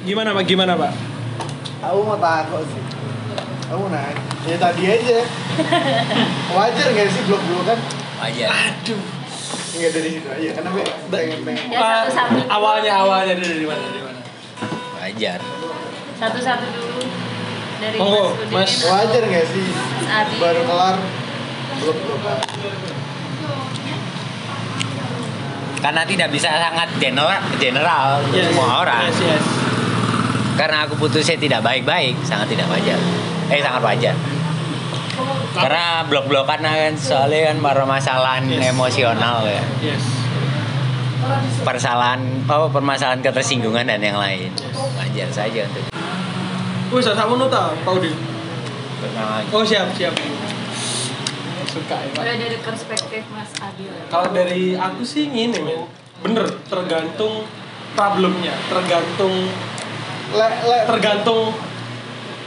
Gimana pak? Gimana pak? Aku mau takut sih. Aku nanya. Ya tadi aja. Wajar nggak sih blok-blokan? Wajar. Aduh. Enggak dari situ aja. Karena be- pengen pengen. Ya, satu-satu dulu. awalnya awalnya dari dari mana dari mana? Wajar. Satu-satu dulu dari Monggo, Mas. Mas. Wajar nggak sih? Baru kelar blok-blokan. Karena tidak bisa sangat general, general untuk semua orang. Yes, yes. Karena aku putusnya tidak baik-baik, sangat tidak wajar. Eh sangat wajar. Karena blok-blokan kan soalnya kan permasalahan Yes. emosional ya. Yes. Persalahan apa permasalahan ketersinggungan dan yang lain. Wajar saja untuk Wih, saya mau nota, Pak Udin. Oh siap siap. Suka ya pak. Dari perspektif Mas Adi lah. Kalau dari aku sih gini men, bener tergantung problemnya, tergantung Le, le, tergantung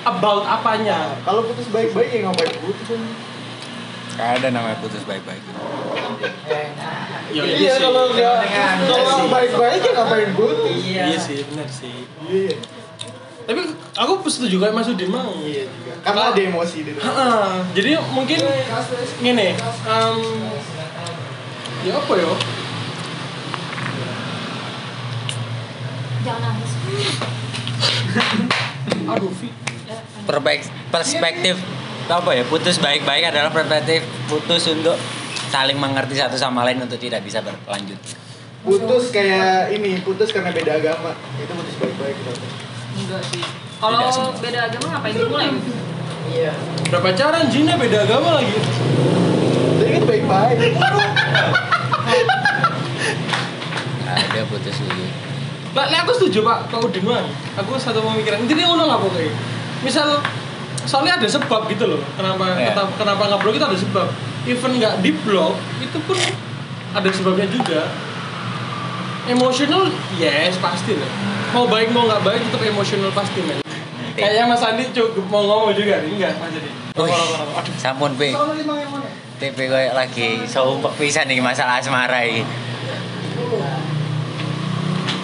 about apanya. kalau putus baik-baik ya ngapain putus kan? Gak ada namanya putus baik-baik. Ya, Iya kalau nggak kalau baik-baik ya ngapain putus? Iya sih, bener sih. Iya. Tapi aku setuju kayak Mas Udin mau. Iya juga. Karena ada emosi di dalam. Jadi mungkin gini, em, ya apa ya? Jangan nangis. Aduh. Perbaik perspektif apa ya? Putus baik-baik adalah perspektif putus untuk saling mengerti satu sama lain untuk tidak bisa berlanjut. Putus kayak ini, putus karena beda agama. Itu putus baik-baik gitu. Enggak sih. Tidak Kalau beda agama ngapain dimulai? Iya. Udah pacaran, Jina beda agama lagi. Jadi kan baik-baik. Ada putus dulu. Lah, lah, aku setuju Pak, Pak Udin Bang. Aku satu pemikiran. Intinya ngono lah pokoknya. Misal soalnya ada sebab gitu loh. Kenapa Iya. kenapa, kenapa nggak blok itu ada sebab. Even nggak di blok itu pun ada sebabnya juga. Emosional, yes pasti lah. Mau baik mau nggak baik tetap emosional pasti men. Kayaknya Mas Andi cukup mau ngomong juga nih, enggak Mas Andi. Aduh. sampun pe. TP kayak lagi sumpek pisan nih masalah asmara ini.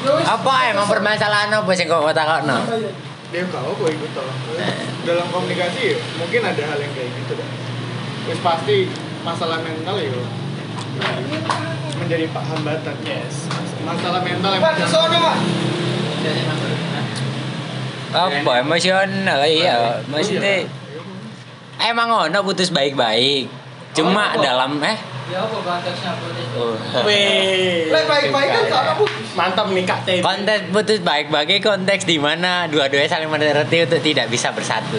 Apa emang permasalahan apa sih kok takokno? Dia kalau gue ikut tau. Dalam komunikasi mungkin ada hal yang kayak gitu dah. Terus pasti masalah mental ya menjadi pak hambatan. Yes. Masalah mental yang Apa emosional iya, maksudnya emang ono putus baik-baik. Cuma dalam eh Ya apa konteksnya putus? oh. Wih. Lah baik-baik kan sama putus. Mantap nih Kak TP. konteks putus baik-baik konteks di mana dua-duanya saling mengerti untuk tidak bisa bersatu.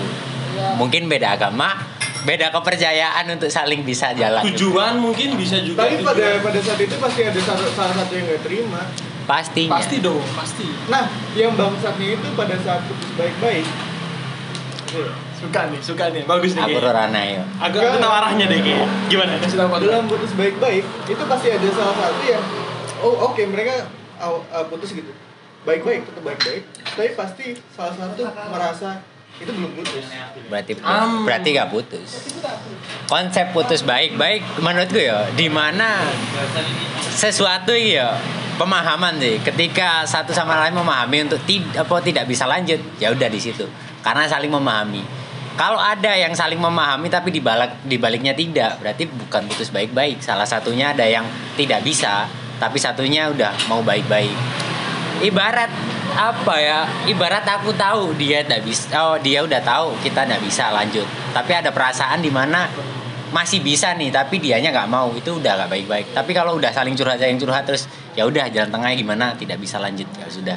Mungkin beda agama, beda kepercayaan untuk saling bisa jalan. Tujuan mungkin bisa juga. Tapi pada tujuan. pada saat itu pasti ada salah, salah satu yang nggak terima. Pastinya. Pasti dong, pasti. Nah, yang bangsatnya itu pada saat putus baik-baik. Iya. Suka nih, suka nih. Bagus nih. Aku. Rorana yo. Agak aku tahu arahnya deh kayaknya. Gimana? Kasih tahu. Dalam putus baik-baik itu pasti ada salah satu yang oh oke mereka aw- uh, putus gitu. Baik-baik tetap baik-baik, tapi pasti salah satu merasa itu belum putus. Berarti Am. berarti gak putus. Konsep putus baik-baik menurutku ya di mana sesuatu ya pemahaman sih. Ketika satu sama lain memahami untuk tidak apa tidak bisa lanjut, ya udah di situ. Karena saling memahami. Kalau ada yang saling memahami tapi dibalik dibaliknya tidak, berarti bukan putus baik-baik. Salah satunya ada yang tidak bisa, tapi satunya udah mau baik-baik. Ibarat apa ya? Ibarat aku tahu dia tidak bisa, oh dia udah tahu kita tidak bisa lanjut. Tapi ada perasaan di mana masih bisa nih, tapi dianya nggak mau. Itu udah nggak baik-baik. Tapi kalau udah saling curhat, saling curhat terus ya udah jalan tengahnya gimana? Tidak bisa lanjut ya sudah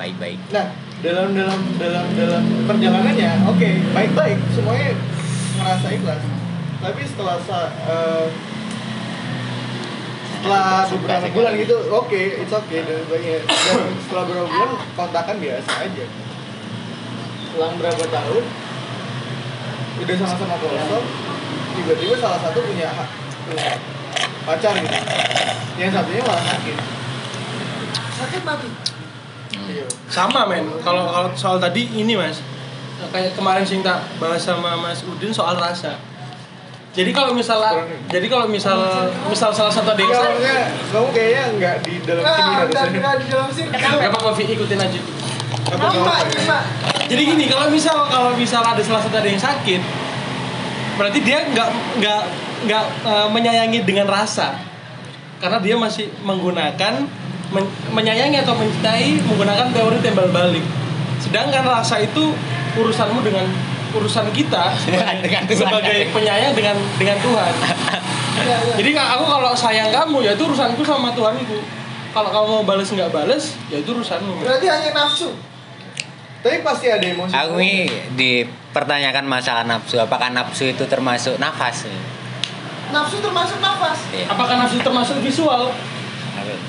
baik-baik. Nah, dalam dalam dalam dalam perjalanannya oke baik-baik semuanya merasa ikhlas. Tapi setelah sa- eh, setelah beberapa bulan gitu oke it's okay dan sebagainya. Dan setelah beberapa bulan kontakan biasa aja. Selang berapa tahun udah sama-sama kosong tiba-tiba salah satu punya pacar gitu. Yang satunya malah sakit. Sakit mati iya Sama men. Kalau kalau soal tadi ini Mas. Kayak kemarin sing tak bahas sama Mas Udin soal rasa. Jadi kalau misal jadi kalau misal misal salah satu ada yang Enggak, sakit, maksudnya kamu kayaknya enggak di dalam sini harusnya. di dalam sini. Gak apa-apa Vi ikutin aja. Nggak apa? Jadi gini, kalau misal kalau misal ada salah satu ada yang sakit, berarti dia nggak nggak nggak eh, menyayangi dengan rasa, karena dia masih menggunakan men- menyayangi atau mencintai menggunakan teori tembal balik. Sedangkan rasa itu urusanmu dengan urusan kita sebagai, Dengan Tuhan. sebagai penyayang dengan dengan Tuhan. Jadi aku kalau sayang kamu ya itu urusanku sama Tuhanku. Kalau kamu mau balas nggak balas, ya itu urusanmu. Berarti hanya nafsu. Tapi pasti ada emosi. Aku ini dipertanyakan masalah nafsu. Apakah nafsu itu termasuk nafas? Nafsu termasuk nafas. Apakah nafsu termasuk visual?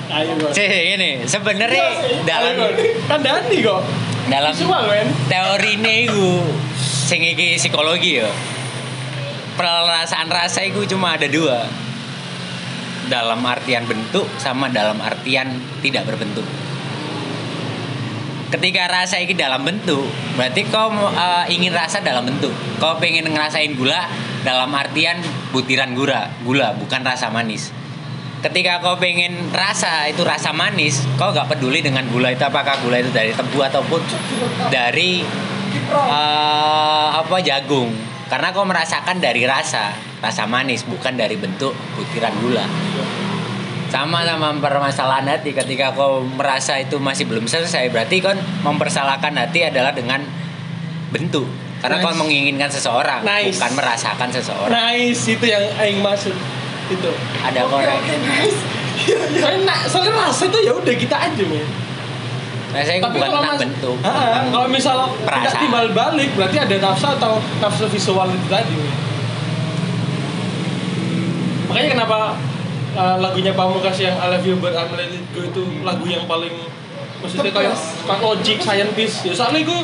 Ayo. Sih ini sebenarnya dalam Ayo, Bos. kan Dani kok. dalam Visual, men. teori ini itu sing iki psikologi ya. Perasaan rasa itu cuma ada dua. Dalam artian bentuk sama dalam artian tidak berbentuk. Ketika rasa ini dalam bentuk, berarti kau eh, ingin rasa dalam bentuk. Kau pengen ngerasain gula dalam artian butiran gula, gula bukan rasa manis. Ketika kau pengen rasa itu rasa manis, kau gak peduli dengan gula itu apakah gula itu dari tebu ataupun dari eh, apa jagung. Karena kau merasakan dari rasa, rasa manis bukan dari bentuk butiran gula sama sama permasalahan hati ketika kau merasa itu masih belum selesai berarti kan mempersalahkan hati adalah dengan bentuk karena kau Nice. menginginkan seseorang Nice. bukan merasakan seseorang Nice itu yang aing maksud itu. ada korek. Soalnya, na- soalnya rasa itu ya udah kita aja men. rasa itu bukan tentang mas- bentuk. Tentang kalau misal tidak perasaan. timbal balik berarti ada nafsu atau nafsu visual itu tadi. men. Makanya kenapa uh, lagunya Pamungkas yang I Love You But I'm Let It Go itu lagu yang paling maksudnya kayak logic scientist. Ya soalnya itu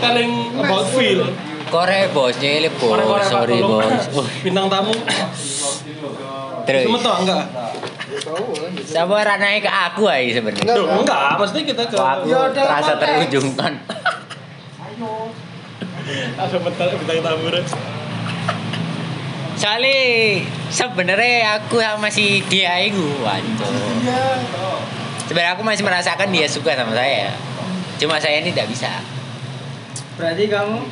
telling about feel. Korek bos jadi bos. Sorry bos. Uh, bintang tamu terus cuma tau enggak Tahu kan? siapa rananya ke aku aja sebenarnya Enggak. Enggak maksudnya kita ke aku Ya, terasa konteks. terujungkan ada bintang bintang tamu deh. soalnya sebenarnya aku sama si dia itu wancur Iya. sebenarnya aku masih merasakan dia suka sama saya cuma saya ini tidak bisa Berarti kamu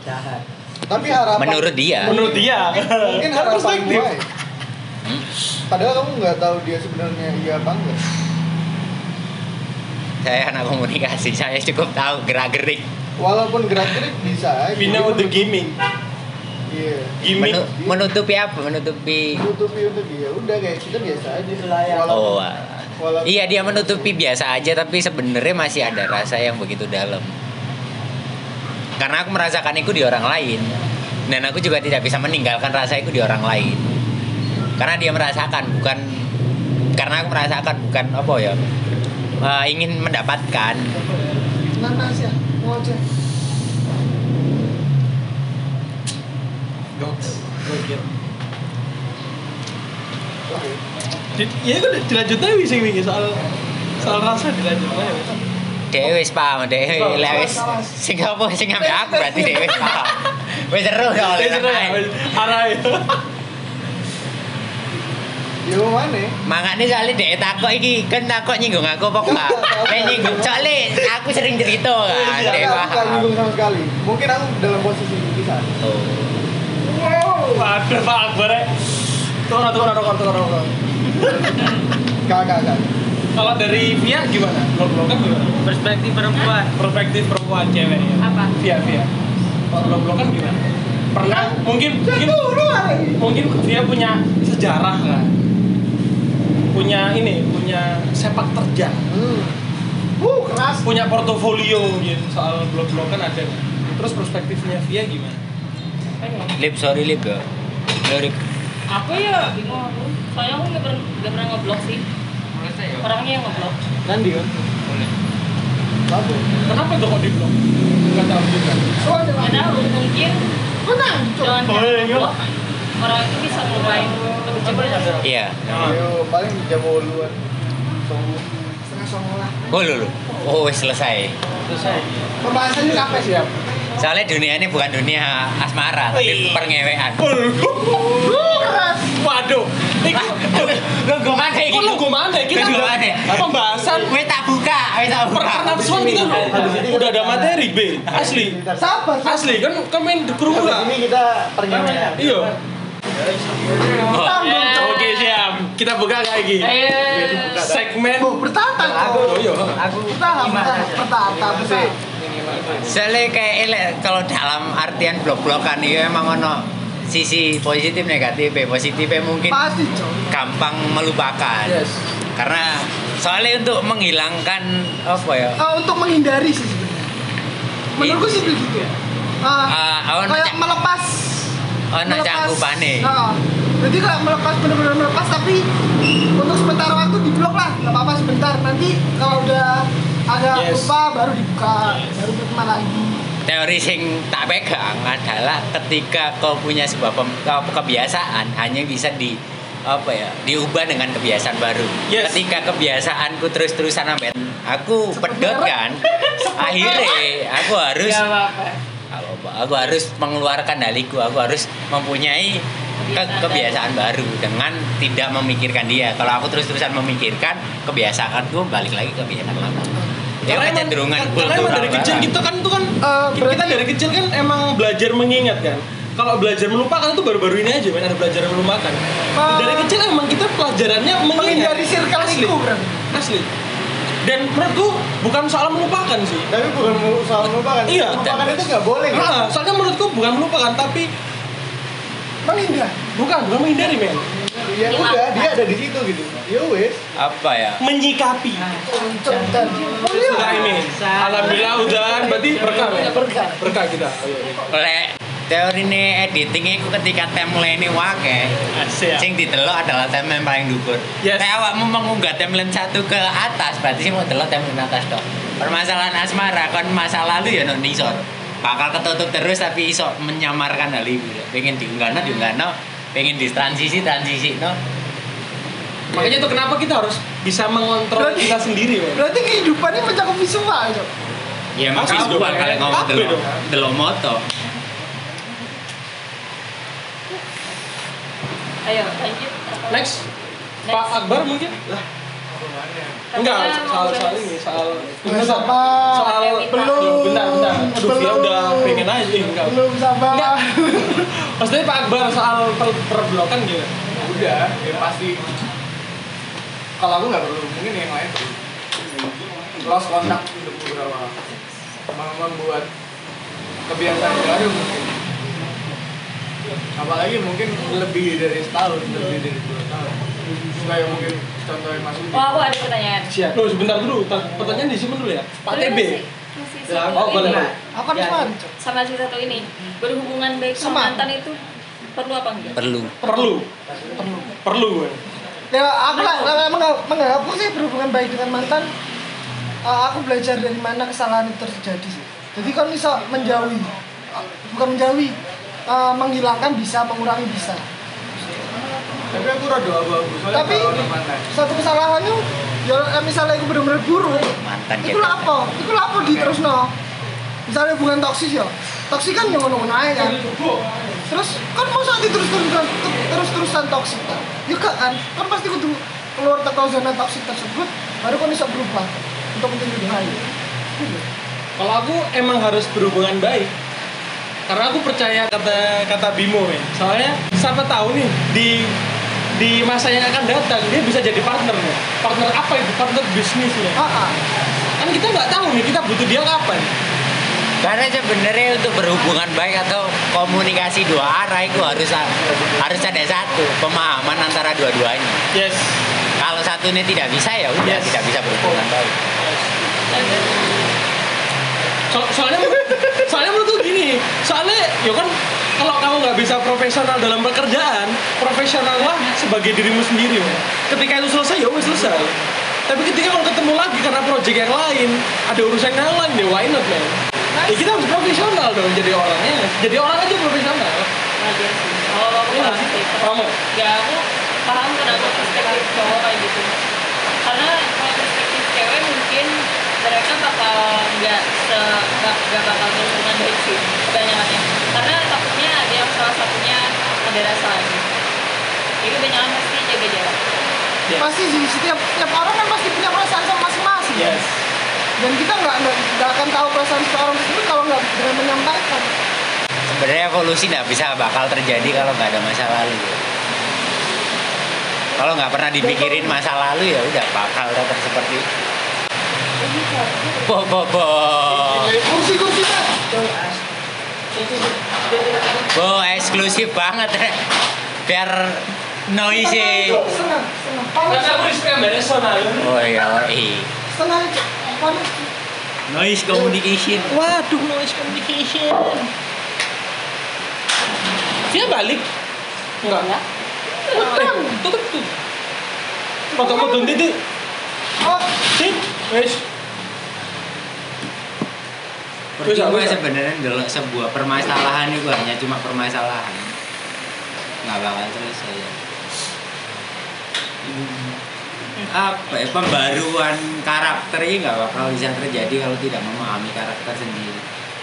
jahat. Tapi harapan menurut dia menurut dia mungkin harapan perspektif gue. Padahal kamu nggak tahu dia sebenarnya iya apa enggak. saya anak komunikasi saya cukup tahu gerak gerik Walaupun gerak-gerik bisa aja. we know the gaming Iya. Menu- menutupi apa menutupi Tutupi untuk dia udah kayak kita biasa aja. Layak. oh alah. walaupun iya dia menutupi biasa aja tapi sebenarnya masih ada rasa yang begitu dalam karena aku merasakan itu di orang lain dan aku juga tidak bisa meninggalkan rasa itu di orang lain karena dia merasakan bukan karena aku merasakan bukan apa ya eh, ingin mendapatkan. Ya, ya itu dilanjut aja sih wingi soal soal rasa dilanjut aja Dewe wis paham, dewe. Oh, lek wis sing apa sing ngambil aku berarti dewe wis paham. Wis seru dong oleh Wis seru ya, arah mau mana? Makanya soalnya dek takok iki kan takok nyinggung aku apa enggak? Nek nyinggung soalnya aku sering cerita kan, dek paham. nyinggung sama sekali. Mungkin aku dalam posisi di sana. Oh. Waduh, Pak Akbar. ya. Tukar, tukar, tukar, tukar, tukar. Kakak, kakak. Kalau dari Via gimana? Blok-blokan gimana? Perspektif perempuan. Perspektif perempuan cewek ya. Apa? Via, Via. Kalau blok-blokan gimana? Pernah mungkin mungkin mungkin Via punya sejarah kan? Punya ini, punya sepak terjang. Hmm. Wuh, keras. Punya portofolio mungkin soal blok-blokan ada nggak? Terus perspektifnya Via gimana? Lip sorry lip ya. Lirik. Aku ya bingung aku. Soalnya aku nggak pernah nggak pernah ngeblok sih. Orangnya yang ngeblok. Kan? Lalu. Kenapa tuh kok di blok? Gak tahu juga. Soalnya Nggak tahu mungkin Menang, dengan Oh, iya, iya. Orang itu bisa ngelain lebih cepat. Iya. Yo, paling jam lah. Oh lu lu. Oh wis selesai. Pembahasannya sampai siap. Soalnya dunia ini bukan dunia asmara, tapi. Wuh, keras. Waduh, iku Logo mana iki? kok logo mana? Kita udah mana? pembahasan Wes tak buka, wes tak buka. perkenalan kita udah ada materi B asli Sabar, asli kan kan main ini kita pernyataan. iya Oh, oke siap. Kita buka lagi. Eh, segmen. Oh, iya. Aku gimana? bertata, bertata. Soalnya kayak elek kalau dalam artian blok-blokan itu emang ono sisi positif negatif positifnya mungkin Pasti, gampang melupakan. Yes. Karena soalnya untuk menghilangkan apa ya? Untuk menghindari sih sebenarnya. Menurutku sih begitu. Ah, Ah, awan kayak melepas oh nak canggupane Nah, jadi kayak melepas benar-benar melepas tapi untuk sementara waktu diblok lah. Nggak apa-apa sebentar. Nanti kalau udah agak Yes. lupa baru dibuka. Baru berteman lagi. Teori sing tak pegang adalah ketika kau punya sebuah pem- ke- kebiasaan hanya bisa di apa ya diubah dengan kebiasaan baru. Yes. ketika kebiasaanku terus-terusan sampai aku pedot kan akhirnya aku harus apa-apa. Apa, aku harus mengeluarkan daliku aku harus mempunyai ke- kebiasaan baru dengan tidak memikirkan dia. Kalau aku terus-terusan memikirkan kebiasaanku balik lagi ke kebiasaan lama. Ya karena emang, kecenderungan karena emang dari kecil barang. kita kan tuh kan Eh, kita dari kecil kan emang belajar mengingat kan. Kalau belajar melupakan itu baru-baru ini aja men ada belajar melupakan. Ah. dari kecil emang kita pelajarannya mengingat. menghindari circle asli itu asli dan menurutku bukan soal melupakan sih. Tapi bukan soal melupakan. Iya. melupakan itu nggak boleh kan? Nah, soalnya menurutku bukan melupakan tapi menghindar. Bukan bukan menghindari men. Ya udah dia ada di situ gitu. Ya wes apa ya? Menyikapi. Nah, ini. Alhamdulillah udah berarti berkah Berkah. berkah kita. Oh, iya, iya. oleh teori ini editingnya itu ketika timeline ini wake Asik. sing ditelok adalah timeline paling dhuwur Yes. Kayak awakmu mengunggah timeline satu ke atas berarti sih mau delok timeline atas dong permasalahan asmara kan masa lalu ya non isor. Bakal ketutup terus tapi iso menyamarkan hal itu. Pengen diunggahno diunggahno. Pengen di transisi transisi no makanya itu kenapa kita harus bisa mengontrol Berarti- kita sendiri men berarti kehidupan ini mencakup visual ya dong, gua kalau ngomong Kabeh delok dong. delok moto Ayo lanjut. next. Pak Akbar mungkin? Enggak soal soal ini soal Nggak sama. soal Belum. Bentar bentar. Aduh dia Belum. udah pengen aja eh, enggak. Belum sabar Enggak. maksudnya Pak Akbar soal per perblokan gitu udah ya pasti. Kalau aku nggak perlu mungkin yang lain perlu. Lost kontak untuk beberapa mem- membuat kebiasaan baru mungkin apalagi mungkin lebih dari setahun lebih dari dua tahun. Kayak mungkin contohnya mas Udi Oh aku ada pertanyaan. siap. Loh sebentar dulu ta- pertanyaan disimpan dulu ya? Pak TB. Ya, oh, boleh, kan Ya. cuman Sama si satu ini. Berhubungan baik sama Sama. mantan itu perlu apa enggak? perlu. Perlu. Perlu. Gue ya aku lah aku sih berhubungan baik dengan mantan uh, aku belajar dari mana kesalahan itu terjadi sih. Jadi kalau bisa menjauhi. Uh, bukan menjauhi uh, menghilangkan bisa mengurangi bisa. Tapi aku rada abu-abu soalnya Tapi- satu kesalahannya ya eh, misalnya aku benar-benar buruk mantan itu lah apa itu lah apa di terus no misalnya hubungan toksis ya toksis kan yang ngono aja kan. Terus kan mau saat terus terusan terus terusan toksik kan ya kan kan pasti kudu keluar teko zona toksik tersebut baru kan bisa berubah untuk menjadi lebih baik. Kalau aku emang harus berhubungan baik. Karena aku percaya kata kata Bimo ya. Soalnya siapa tahu nih di di masa yang akan datang dia bisa jadi partner nih. Partner apa itu? Partner bisnisnya. ah, ah. Kan kita nggak tahu nih kita butuh dia kapan. Karena sebenarnya untuk berhubungan baik atau komunikasi dua arah itu harus harus ada satu pemahaman antara dua-duanya. Yes. Kalau satu ini tidak bisa ya udah Yes. tidak bisa berhubungan baik. So, soalnya soalnya menurut gini, soalnya ya kan kalau kamu nggak bisa profesional dalam pekerjaan, profesionallah sebagai dirimu sendiri. Man. Ketika itu selesai ya wes selesai. Tapi ketika kalau ketemu lagi karena project yang lain, ada urusan yang lain, ya why not man? Ya kita harus profesional dong jadi orangnya. Jadi orang aja profesional. Sih. Kalau aku Iya, paham ya? Ya aku paham kenapa perspektif cowok kayak gitu. Karena kalau perspektif cewek mereka bakal nggak se nggak nggak bakal berhubungan baik sih kebanyakannya. Karena takutnya ada yang salah satunya ada rasa jadi kebanyakan pasti jaga jarak Yes. Pasti sih setiap setiap orang kan pasti punya perasaan sama masing-masing. Yes. Dan kita nggak nggak akan tahu perasaan seseorang tersebut kalau nggak dengan menyampaikan. sebenarnya evolusi nggak bisa bakal terjadi kalau nggak ada masa lalu kalau nggak pernah dipikirin masa lalu ya udah bakal tetap seperti itu. Bo bo bo Kursi kursi bo eksklusif banget ya biar noise Sonal. oh iya iya aja. Paling noise communication Waduh, noise communication. Dia balik. Enggak. ya Betul, betul, betul. Potong-potong titik. oh Sip, Percuma bisa. sebenarnya dulu sebuah permasalahan itu hanya cuma permasalahan nggak bakal selesai ya. apa ya pembaruan karakter ini nggak bakal bisa terjadi kalau tidak memahami karakter sendiri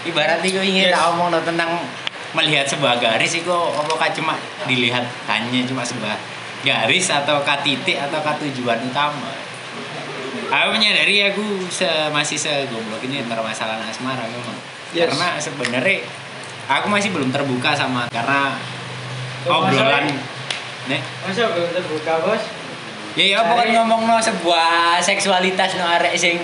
ibarat itu ingin Yes. tak omong tentang melihat sebuah garis itu apakah cuma dilihat hanya cuma sebuah garis atau titik atau tujuan utama aku menyadari aku se masih segoblok ini permasalahan asmara memang. Yes. karena sebenarnya aku masih belum terbuka sama karena Oh, obrolan. nih Masa belum terbuka bos? ya ya pokoknya ngomong no sebuah seksualitas no arek sing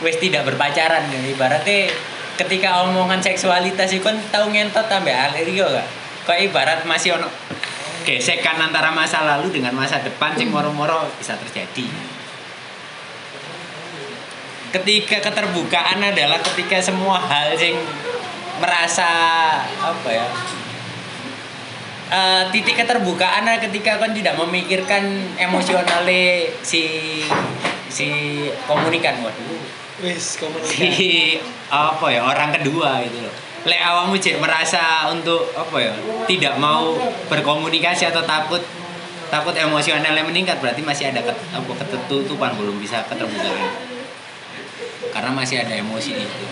wis tidak berpacaran. Ya ibaratnya ketika omongan seksualitas itu kan tau ngentot tambah alergi gak? Kok ibarat masih ono gesekan antara masa lalu dengan masa depan sing moro-moro bisa terjadi ketika keterbukaan adalah ketika semua hal sing merasa apa ya Eh, titik keterbukaan adalah ketika kan tidak memikirkan emosionalnya si si komunikan waduh si apa ya orang kedua gitu loh. Lek awakmu cek merasa untuk apa ya tidak mau berkomunikasi atau takut takut emosionalnya meningkat berarti masih ada ket, apa ketertutupan belum bisa keterbukaan karena masih ada emosi itu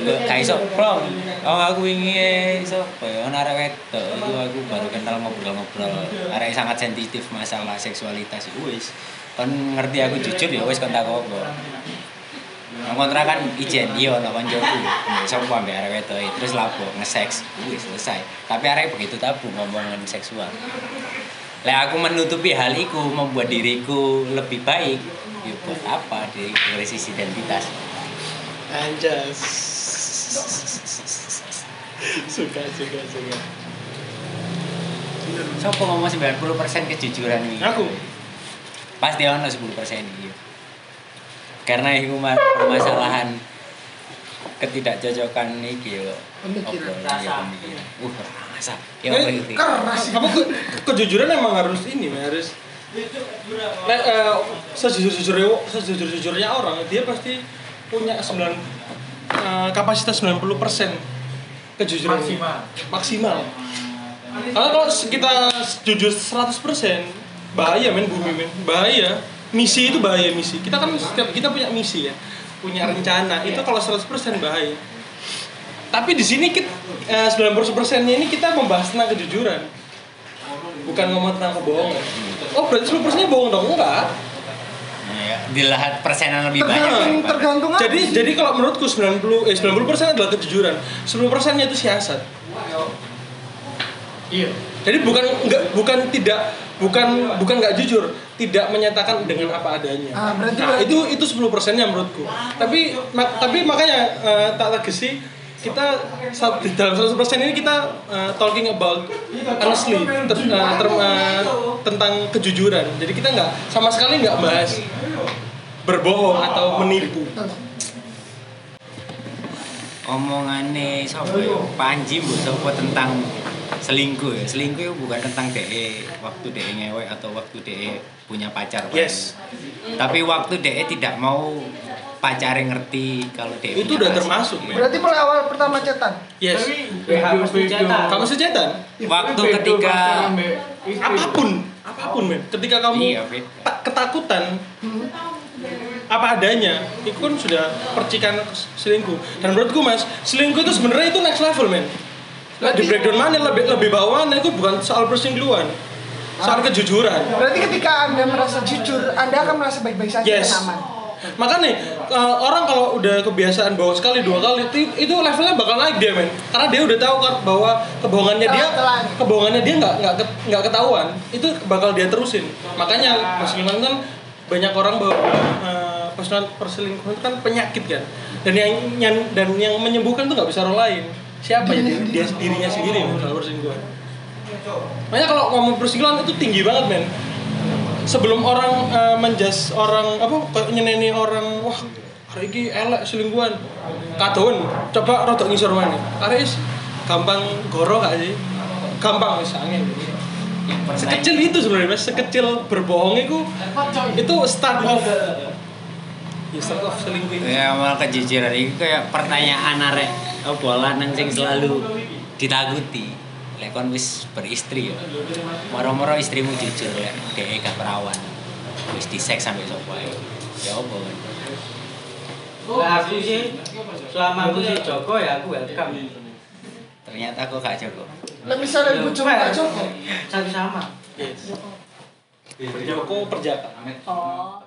Gak iso plong. Oh aku ingin iso ya ono arek wedok itu aku baru kenal ngobrol-ngobrol. Arek sangat sensitif masalah seksualitas wis. Kon ngerti aku jujur ya wis kon takok kok. Nang kontrakan ijen iya ono koncoku. Sopo ambek arek wedok terus lapo nge-seks wis selesai. Tapi arek begitu tabu ngomongin seksual. Lek aku menutupi hal itu membuat diriku lebih baik, ya buat apa dari sisi identitas? Anjas. suka, suka, suka. Sopo ngomong 90% kejujuran ini? Aku. Pasti ono 10% iya. Karena itu mas permasalahan ketidakcocokan iki yo. Pemikiran. Obrolan, iya. Uh, rasa. Ya Eh, keras. Apa ke, kejujuran emang harus ini, harus Nah, eh, sejujur-jujurnya sejujur-jujurnya orang dia pasti punya 9 eh, kapasitas 90% kejujuran. Maksimal. maksimal. Karena kalau kita jujur 100% bahaya men bumi men. Bahaya. Misi itu bahaya misi. Kita kan setiap kita punya misi ya. Punya rencana. Itu kalau 100% bahaya. Tapi di sini kita eh, 90% nya ini kita membahas tentang kejujuran. Bukan ngomong tentang kebohongan oh berarti 10% nya bohong dong enggak Ya, dilihat persenan lebih banyak. tergantung daripada- tergantung jadi sih. jadi kalau menurutku 90 eh 90% adalah kejujuran 10% nya itu siasat Iya. Jadi bukan enggak bukan tidak bukan bukan nggak jujur, tidak menyatakan dengan apa adanya. Ah, berarti- nah, berarti- itu itu 10%-nya menurutku. Tapi ma- tapi makanya eh, tak legasi kita dalam 100% ini kita eh, talking about honestly ter- eh, ter- eh, tentang kejujuran. Jadi kita nggak sama sekali nggak bahas berbohong atau menipu. omongane sapa ya Panji mbok sapa tentang selingkuh ya selingkuh itu bukan tentang DE waktu DE ngewek atau waktu DE punya pacar. Yes. tapi waktu DE tidak mau pacarnya ngerti kalau DE Itu udah termasuk, men. berarti mulai awal pertama chatan Yes. Kamu sejetan? waktu ketika apa pun apa pun men ketika kamu Iya, ketakutan apa adanya itu kan sudah percikan selingkuh dan menurutku mas selingkuh itu sebenarnya itu next level men Lah di breakdown mana lebih lebih bawah nah, itu bukan soal perselingkuhan. Soal kejujuran. Berarti ketika Anda merasa jujur, Anda akan merasa baik-baik saja Yes. dan aman. Makanya uh, orang kalau udah kebiasaan bohong sekali dua kali itu, levelnya bakal naik dia men. Karena dia udah tahu kan bahwa kebohongannya dia kebohongannya dia nggak nggak nggak ketahuan itu bakal dia terusin. Makanya perselingkuhan kan banyak orang bahwa uh, perselingkuhan perselingkuhan itu kan penyakit kan. Dan yang, yang dan yang menyembuhkan tuh nggak bisa orang lain. Siapa ya? Dia, dia dirinya sendiri kalau perselingkuhan makanya kalau ngomong perselingkuhan itu tinggi banget men sebelum orang uh, menjas orang apa kayak nyeneni orang wah hari ini elek selingkuhan. Kadon coba rodok ngisor mana hari is gampang goro gak sih? Gampang wis angin. Sekecil itu sebenarnya mas. Sekecil berbohong itu itu start of ya start of selingkuh. Ya malah kejujuran. Itu kayak pertanyaan arek apa lanang sing selalu ditakuti. Lek kon wis beristri ya. Moro-moro istrimu jujur lek dhek gak perawan. Wis diseks sampai sapa ae. Ya apa kan? Lah aku sih selama aku sih Joko ya aku welcome. Ternyata kok gak jago. Lah misalnya bujur Pak Joko. Sama-sama. yes Joko perjaka Oh.